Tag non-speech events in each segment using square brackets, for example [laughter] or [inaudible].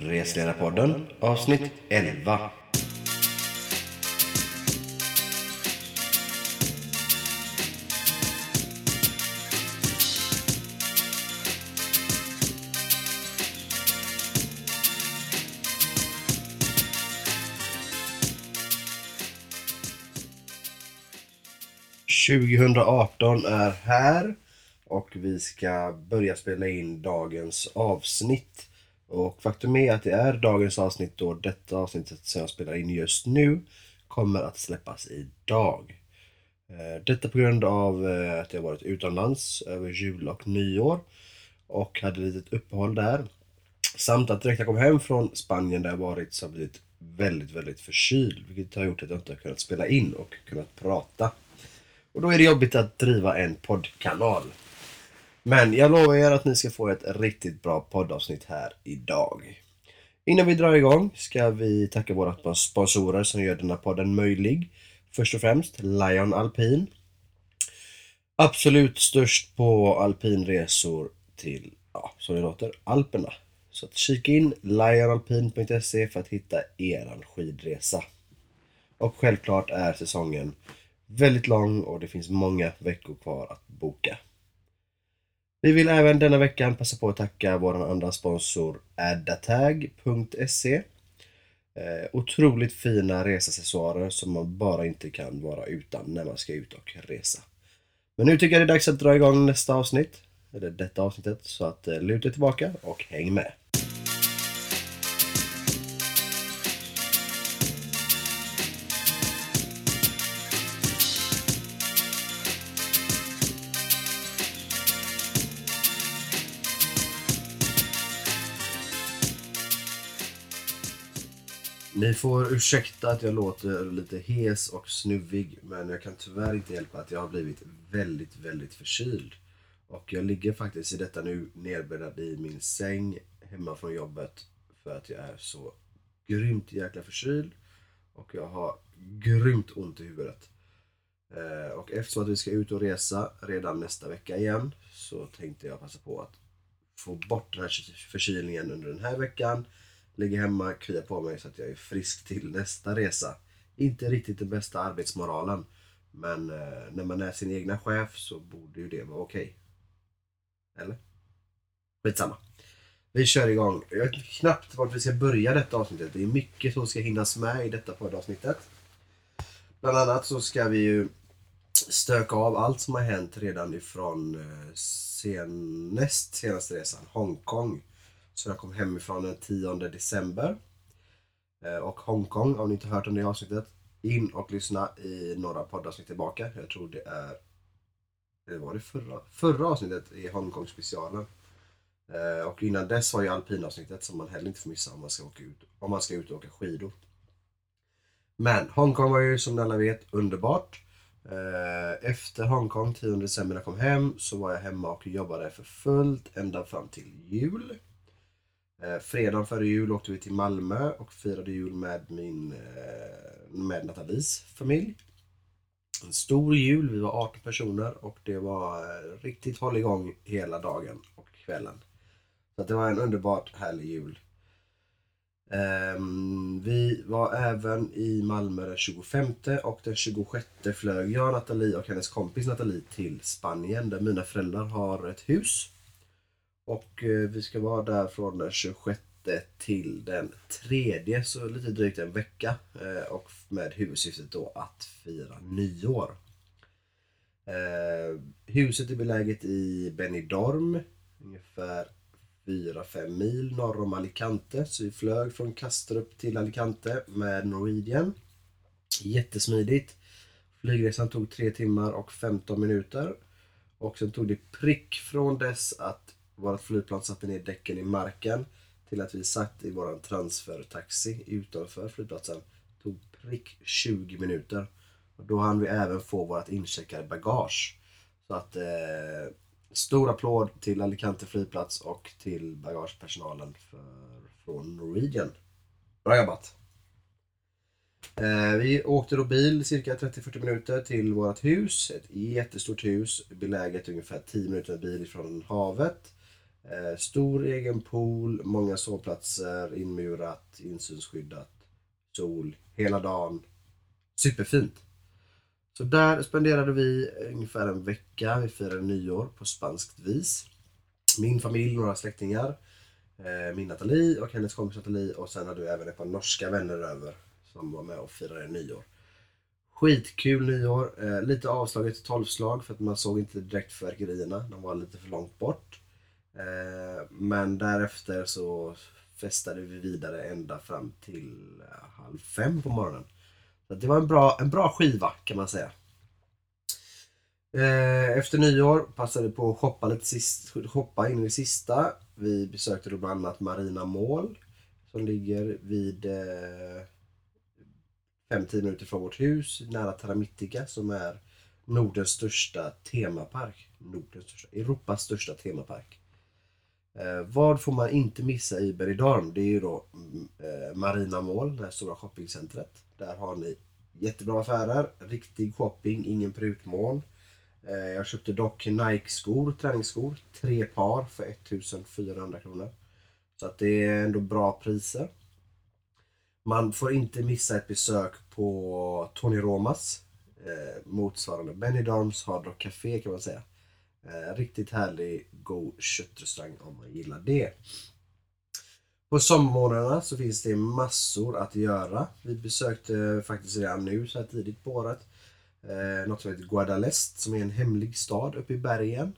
Resledarpodden avsnitt 11. –2018 är här och vi ska börja spela in dagens avsnitt. Och faktum är att det är dagens avsnitt då detta avsnittet som jag spelar in just nu kommer att släppas idag. Eh, detta på grund av eh, att jag varit utomlands över jul och nyår och hade ett litet uppehåll där. Samt att direkt jag kom hem från Spanien där jag varit så har jag blivit väldigt, väldigt förkyld. Vilket har gjort att jag inte har kunnat spela in och kunnat prata. Och då är det jobbigt att driva en poddkanal. Men jag lovar er att ni ska få ett riktigt bra poddavsnitt här idag. Innan vi drar igång ska vi tacka våra sponsorer som gör denna podden möjlig. Först och främst Lion Alpin. Absolut störst på alpinresor till, ja, som det låter, Alperna. Så att kika in lionalpin.se för att hitta eran skidresa. Och självklart är säsongen väldigt lång och det finns många veckor kvar att boka. Vi vill även denna veckan passa på att tacka vår andra sponsor addatag.se eh, Otroligt fina resaccessoarer som man bara inte kan vara utan när man ska ut och resa. Men nu tycker jag det är dags att dra igång nästa avsnitt, eller detta avsnittet, så att eh, luta er tillbaka och häng med. Ni får ursäkta att jag låter lite hes och snuvig men jag kan tyvärr inte hjälpa att jag har blivit väldigt, väldigt förkyld. Och jag ligger faktiskt i detta nu nedbäddad i min säng hemma från jobbet för att jag är så grymt jäkla förkyld och jag har grymt ont i huvudet. Eh, och eftersom att vi ska ut och resa redan nästa vecka igen så tänkte jag passa på att få bort den här förkylningen under den här veckan Ligger hemma, kryar på mig så att jag är frisk till nästa resa. Inte riktigt den bästa arbetsmoralen. Men eh, när man är sin egna chef så borde ju det vara okej. Okay. Eller? Skitsamma. Vi kör igång. Jag vet knappt vart vi ska börja detta avsnittet. Det är mycket som ska hinnas med i detta poddavsnittet. Bland annat så ska vi ju stöka av allt som har hänt redan ifrån eh, sen, näst senaste resan, Hongkong. Så jag kom hemifrån den 10 december. Eh, och Hongkong, om ni inte hört om det avsnittet, in och lyssna i några poddavsnitt tillbaka. Jag tror det är, det var det förra, förra avsnittet i Hongkong specialen. Eh, och innan dess var ju alpinavsnittet som man heller inte får missa om man ska, åka ut, om man ska ut och åka skidor. Men Hongkong var ju som alla vet underbart. Eh, efter Hongkong 10 december när jag kom hem så var jag hemma och jobbade för fullt ända fram till jul. Eh, fredagen före jul åkte vi till Malmö och firade jul med min eh, med Nathalies familj. En stor jul, vi var 18 personer och det var eh, riktigt hålligång hela dagen och kvällen. Så det var en underbart härlig jul. Um, vi var även i Malmö den 25 och den 26 flög jag, Nathalie och hennes kompis Nathalie till Spanien där mina föräldrar har ett hus. Och eh, vi ska vara där från den 26 till den 3, så lite drygt en vecka. Eh, och med huvudsyftet då att fira nyår. Eh, huset är beläget i Benidorm, ungefär 4-5 mil norr om Alicante. Så vi flög från Kastrup till Alicante med Norwegian. Jättesmidigt. Flygresan tog 3 timmar och 15 minuter. Och sen tog det prick från dess att vårt flygplan satte ner däcken i marken till att vi satt i våran transfertaxi utanför flygplatsen. Det tog prick 20 minuter. Och då hann vi även få vårt incheckade bagage. Så att eh, stor applåd till Alicante flygplats och till bagagepersonalen för, från Norwegian. Bra jobbat! Eh, vi åkte då bil cirka 30-40 minuter till vårt hus. Ett jättestort hus beläget ungefär 10 minuter med bil från havet. Eh, stor egen pool, många sovplatser, inmurat, insynsskyddat, sol hela dagen. Superfint. Så där spenderade vi ungefär en vecka. Vi firade nyår på spanskt vis. Min familj, några släktingar, eh, min Nathalie och hennes kompis Nathalie och sen hade vi även ett par norska vänner över som var med och firade nyår. Skitkul nyår. Eh, lite avslaget tolvslag för att man såg inte direkt fyrverkerierna. De var lite för långt bort. Eh, men därefter så festade vi vidare ända fram till eh, halv fem på morgonen. Så det var en bra, en bra skiva kan man säga. Eh, efter nyår passade vi på att shoppa lite sist, shoppa in i det sista. Vi besökte då bland annat Marina Mål som ligger vid 5-10 minuter från vårt hus nära Terra som är Nordens största temapark. Nordens största, Europas största temapark. Eh, vad får man inte missa i Beridarm? Det är ju då mm, eh, Marina Mall, det här stora shoppingcentret. Där har ni jättebra affärer, riktig shopping, ingen prutmån. Eh, jag köpte dock Nike-skor, träningsskor, tre par för 1400 kronor. Så att det är ändå bra priser. Man får inte missa ett besök på Tony Romas, eh, motsvarande Benidorms Hard Rock Café kan man säga. Eh, riktigt härlig, god köttrestaurang om man gillar det. På sommarmånaderna så finns det massor att göra. Vi besökte faktiskt redan nu så här tidigt på året eh, något som heter Guadalest som är en hemlig stad uppe i bergen.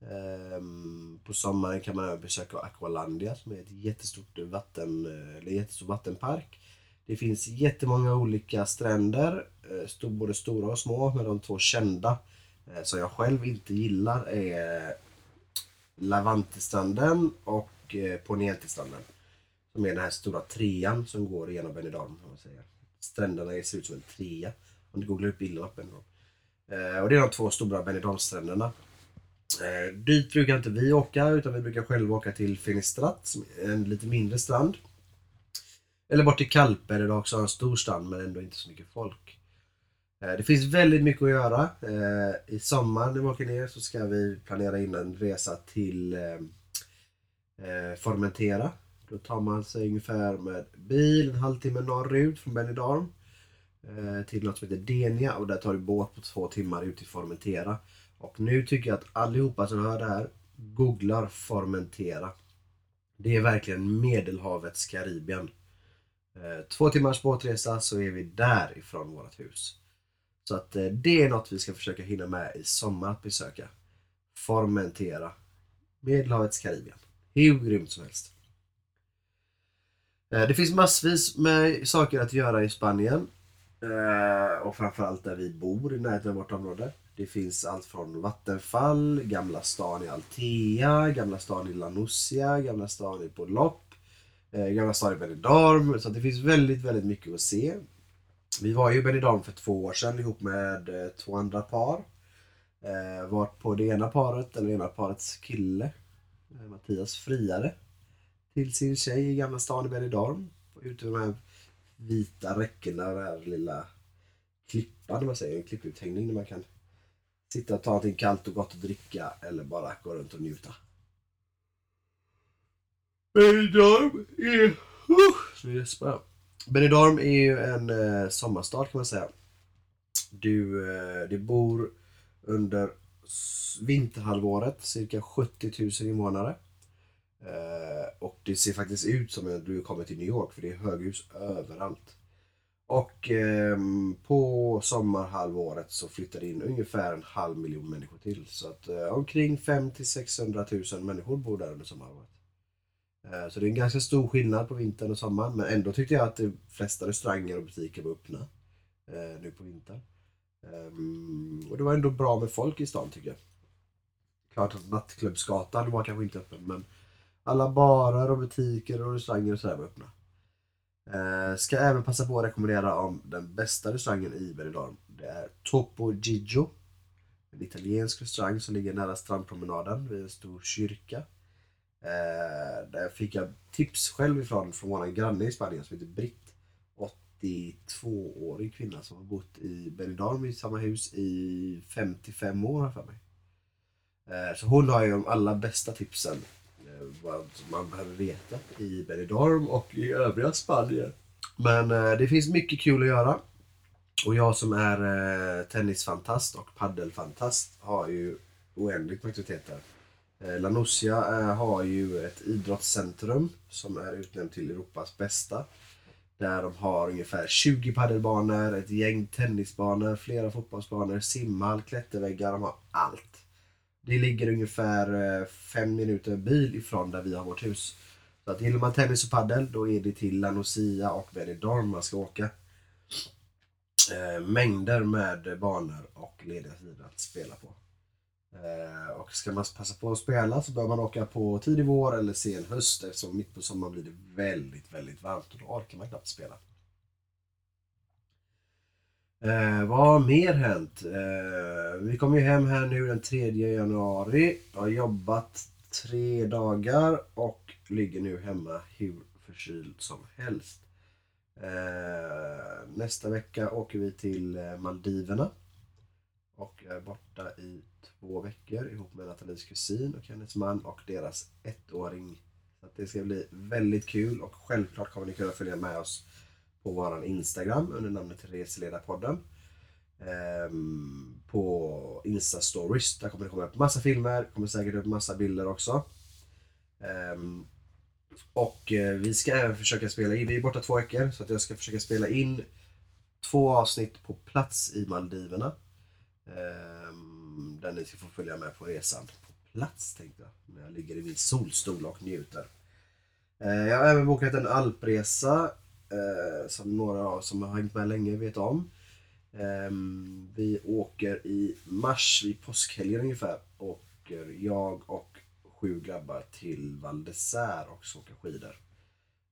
Ehm, på sommaren kan man även besöka Aqualandia som är ett jättestort vatten, eller jättestor vattenpark. Det finns jättemånga olika stränder, eh, både stora och små, men de två kända Eh, som jag själv inte gillar eh, är Lavantestranden och eh, Som är den här stora trean som går igenom Benidorm. Kan man säga. Stränderna ser ut som en trea. Om du googlar upp bilderna på Benidorm. Eh, och det är de två stora Benidormstränderna. Dit brukar inte vi åka utan vi brukar själva åka till Finistrat, en lite mindre strand. Eller bort till Kalpe där det också har en stor strand men ändå inte så mycket folk. Eh, det finns väldigt mycket att göra. Eh, I sommar när vi åker ner så ska vi planera in en resa till eh, Formentera. Då tar man sig ungefär med bil en halvtimme norrut från Benidorm till något som heter Denia och där tar du båt på två timmar ut till Formentera. Och nu tycker jag att allihopa som hör det här googlar Formentera. Det är verkligen Medelhavets Karibien. Två timmars båtresa så är vi där ifrån vårt hus. Så att eh, det är något vi ska försöka hinna med i sommar att besöka. Formentera. Medelhavets Karibien. Hur grymt som helst. Eh, det finns massvis med saker att göra i Spanien. Eh, och framförallt där vi bor i närheten av vårt område. Det finns allt från vattenfall, Gamla stan i Altea, Gamla stan i Lanusia, Gamla stan i Polop, Gamla stan i Benidorm. Så det finns väldigt, väldigt mycket att se. Vi var ju i Benidorm för två år sedan ihop med eh, två andra par. Eh, var på det ena paret, eller det ena parets kille, eh, Mattias friade till sin tjej i Gamla stan i Benidorm. Ute vid de här vita räckena, den här lilla klippan, man säger, en klipputhängning där man kan sitta och ta någonting kallt och gott att dricka eller bara gå runt och njuta. Benidorm är... Uh, så jag Benidorm är ju en eh, sommarstad kan man säga. Du, eh, du bor under vinterhalvåret cirka 70 000 invånare. Eh, och det ser faktiskt ut som att du kommer till New York för det är höghus överallt. Och eh, på sommarhalvåret så flyttar det in ungefär en halv miljon människor till. Så att eh, omkring 5 till 600 000 människor bor där under sommarhalvåret. Eh, så det är en ganska stor skillnad på vintern och sommaren. Men ändå tyckte jag att de flesta restauranger och butiker var öppna eh, nu på vintern. Ehm, och det var ändå bra med folk i stan tycker jag. Klart att nattklubbsgatan var kanske inte öppen men alla barer och butiker och restauranger och sådär var öppna. Eh, ska även passa på att rekommendera om den bästa restaurangen i Benidorm. Det är Topo Gigio. En italiensk restaurang som ligger nära strandpromenaden vid en stor kyrka. Eh, där fick jag tips själv ifrån från vår granne i Spanien som heter Britt. 82-årig kvinna som har bott i Benidorm i samma hus i 55 år för mig. Eh, så hon har ju de allra bästa tipsen eh, vad man behöver veta i Benidorm och i övriga Spanien. Men eh, det finns mycket kul att göra. Och jag som är eh, tennisfantast och paddelfantast har ju oändligt med aktiviteter. Lanusia La eh, har ju ett idrottscentrum som är utnämnt till Europas bästa. Där de har ungefär 20 padelbanor, ett gäng tennisbanor, flera fotbollsbanor, simhall, klätterväggar. De har allt. Det ligger ungefär eh, fem minuter bil ifrån där vi har vårt hus. Så att gillar man tennis och padel, då är det till Lanusia och Benidorm man ska åka. Mängder med banor och lediga sidor att spela på. Eh, och ska man passa på att spela så bör man åka på tidig vår eller sen höst eftersom mitt på sommaren blir det väldigt, väldigt varmt och då orkar man knappt spela. Eh, vad har mer hänt? Eh, vi kom ju hem här nu den 3 januari. Har jobbat tre dagar och ligger nu hemma hur förkyld som helst. Eh, nästa vecka åker vi till eh, Maldiverna. Och är borta i två veckor ihop med Nathalies kusin och hennes man och deras ettåring. Så att det ska bli väldigt kul och självklart kommer ni kunna följa med oss på vår Instagram under namnet Reseledarpodden. Ehm, på Insta-stories. Där kommer det komma upp massa filmer, kommer säkert upp massa bilder också. Ehm, och eh, vi ska även försöka spela in, vi är borta två veckor, så att jag ska försöka spela in två avsnitt på plats i Maldiverna. Ehm, där ni ska få följa med på resan. På plats tänkte jag, när jag ligger i min solstol och njuter. Ehm, jag har även bokat en alpresa eh, som några av som har hängt med länge vet om. Ehm, vi åker i mars, vid påskhelgen ungefär, åker jag och sju grabbar till Val d'Isère och ska åka skidor.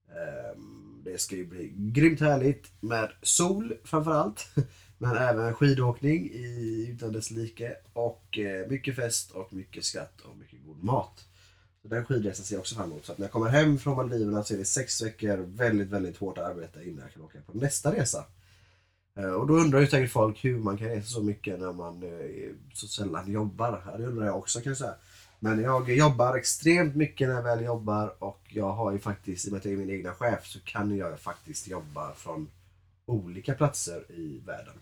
Ehm, det ska ju bli grymt härligt med sol framförallt. [laughs] Men även skidåkning i, utan dess like. Och eh, mycket fest och mycket skratt och mycket god mat. Så den skidresan ser jag också fram emot. Så att när jag kommer hem från Maldiverna så är det sex veckor väldigt, väldigt hårt arbete innan jag kan åka på nästa resa. Eh, och då undrar ju säkert folk hur man kan resa så mycket när man eh, så sällan jobbar. Ja, det undrar jag också kan jag säga. Men jag jobbar extremt mycket när jag väl jobbar och jag har ju faktiskt, i och med att jag är min egna chef, så kan jag faktiskt jobba från olika platser i världen.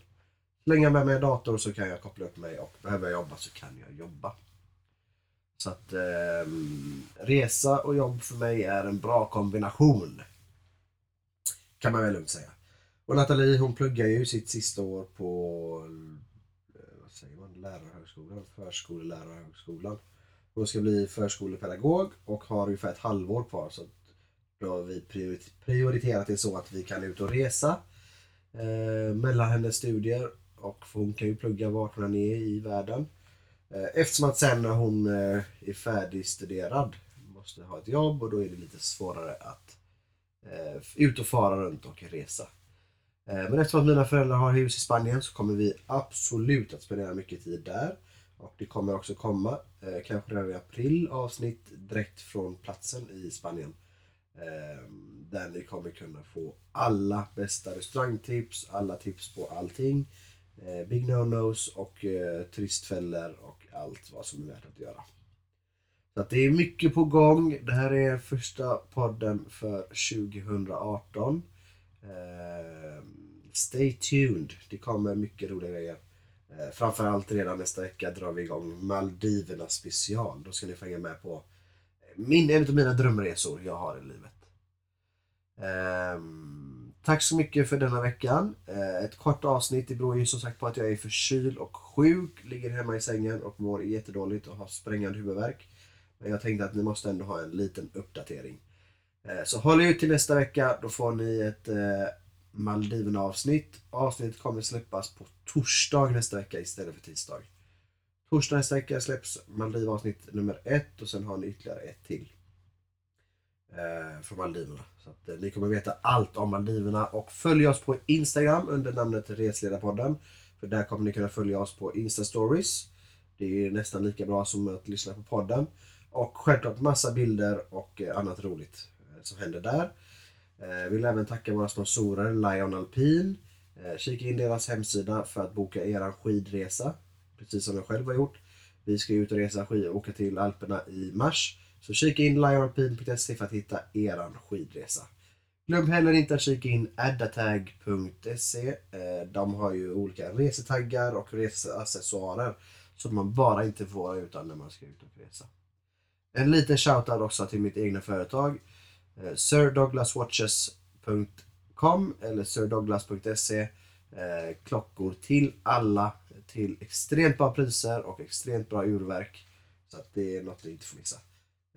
Så länge jag med mig en dator så kan jag koppla upp mig och behöver jag jobba så kan jag jobba. Så att eh, resa och jobb för mig är en bra kombination. Kan man väl lugnt säga. Och Nathalie hon pluggar ju sitt sista år på eh, vad säger man, lärarhögskolan, förskolelärarhögskolan. Hon ska bli förskolepedagog och har ungefär ett halvår kvar. Så då har vi prioriterat det så att vi kan ut och resa eh, mellan hennes studier. Och hon kan ju plugga vart hon än är i världen. Eh, eftersom att sen när hon eh, är färdigstuderad måste ha ett jobb och då är det lite svårare att eh, ut och fara runt och resa. Eh, men eftersom att mina föräldrar har hus i Spanien så kommer vi absolut att spendera mycket tid där. Och det kommer också komma, eh, kanske redan i april, avsnitt direkt från platsen i Spanien. Ehm, där ni kommer kunna få alla bästa restaurangtips, alla tips på allting. Ehm, big no-nos och eh, turistfällor och allt vad som är värt att göra. Så att det är mycket på gång. Det här är första podden för 2018. Ehm, stay tuned. Det kommer mycket roliga grejer. Framförallt redan nästa vecka drar vi igång Maldiverna special. Då ska ni få hänga med på min, en av mina drömresor jag har i livet. Um, tack så mycket för denna veckan. Uh, ett kort avsnitt. Det beror ju som sagt på att jag är förkyld och sjuk. Ligger hemma i sängen och mår jättedåligt och har sprängande huvudvärk. Men jag tänkte att ni måste ändå ha en liten uppdatering. Uh, så håll ut till nästa vecka. Då får ni ett eh, uh, Maldiverna avsnitt. Avsnittet kommer släppas på torsdag nästa vecka istället för tisdag. Torsdag nästa vecka släpps Maldiv-avsnitt nummer ett och sen har ni ytterligare ett till. Eh, från Maldiverna. Så att eh, ni kommer veta allt om Maldiverna och följ oss på Instagram under namnet Resledarpodden. För där kommer ni kunna följa oss på Insta-stories. Det är nästan lika bra som att lyssna på podden. Och självklart massa bilder och eh, annat roligt eh, som händer där. Jag vill även tacka våra sponsorer Lion Alpin. Eh, kika in deras hemsida för att boka er skidresa. Precis som jag själv har gjort. Vi ska ut och resa skid och åka till Alperna i mars. Så kika in lionalpin.se för att hitta eran skidresa. Glöm heller inte att kika in addatag.se. Eh, de har ju olika resetaggar och reseaccessoarer som man bara inte får utan när man ska ut och resa. En liten shoutout också till mitt egna företag. Eh, SirDouglasWatches.com eller sirdouglas.se. Eh, klockor till alla till extremt bra priser och extremt bra urverk. Så att det är något du inte får missa.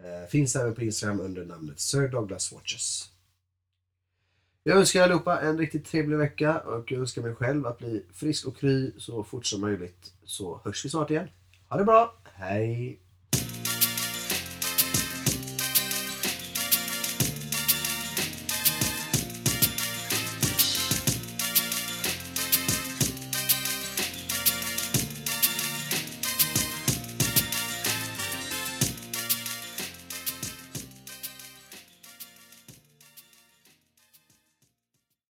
Eh, finns även på Instagram under namnet Sir Douglas Watches. Jag önskar allihopa en riktigt trevlig vecka och jag önskar mig själv att bli frisk och kry så fort som möjligt. Så hörs vi snart igen. Ha det bra, hej!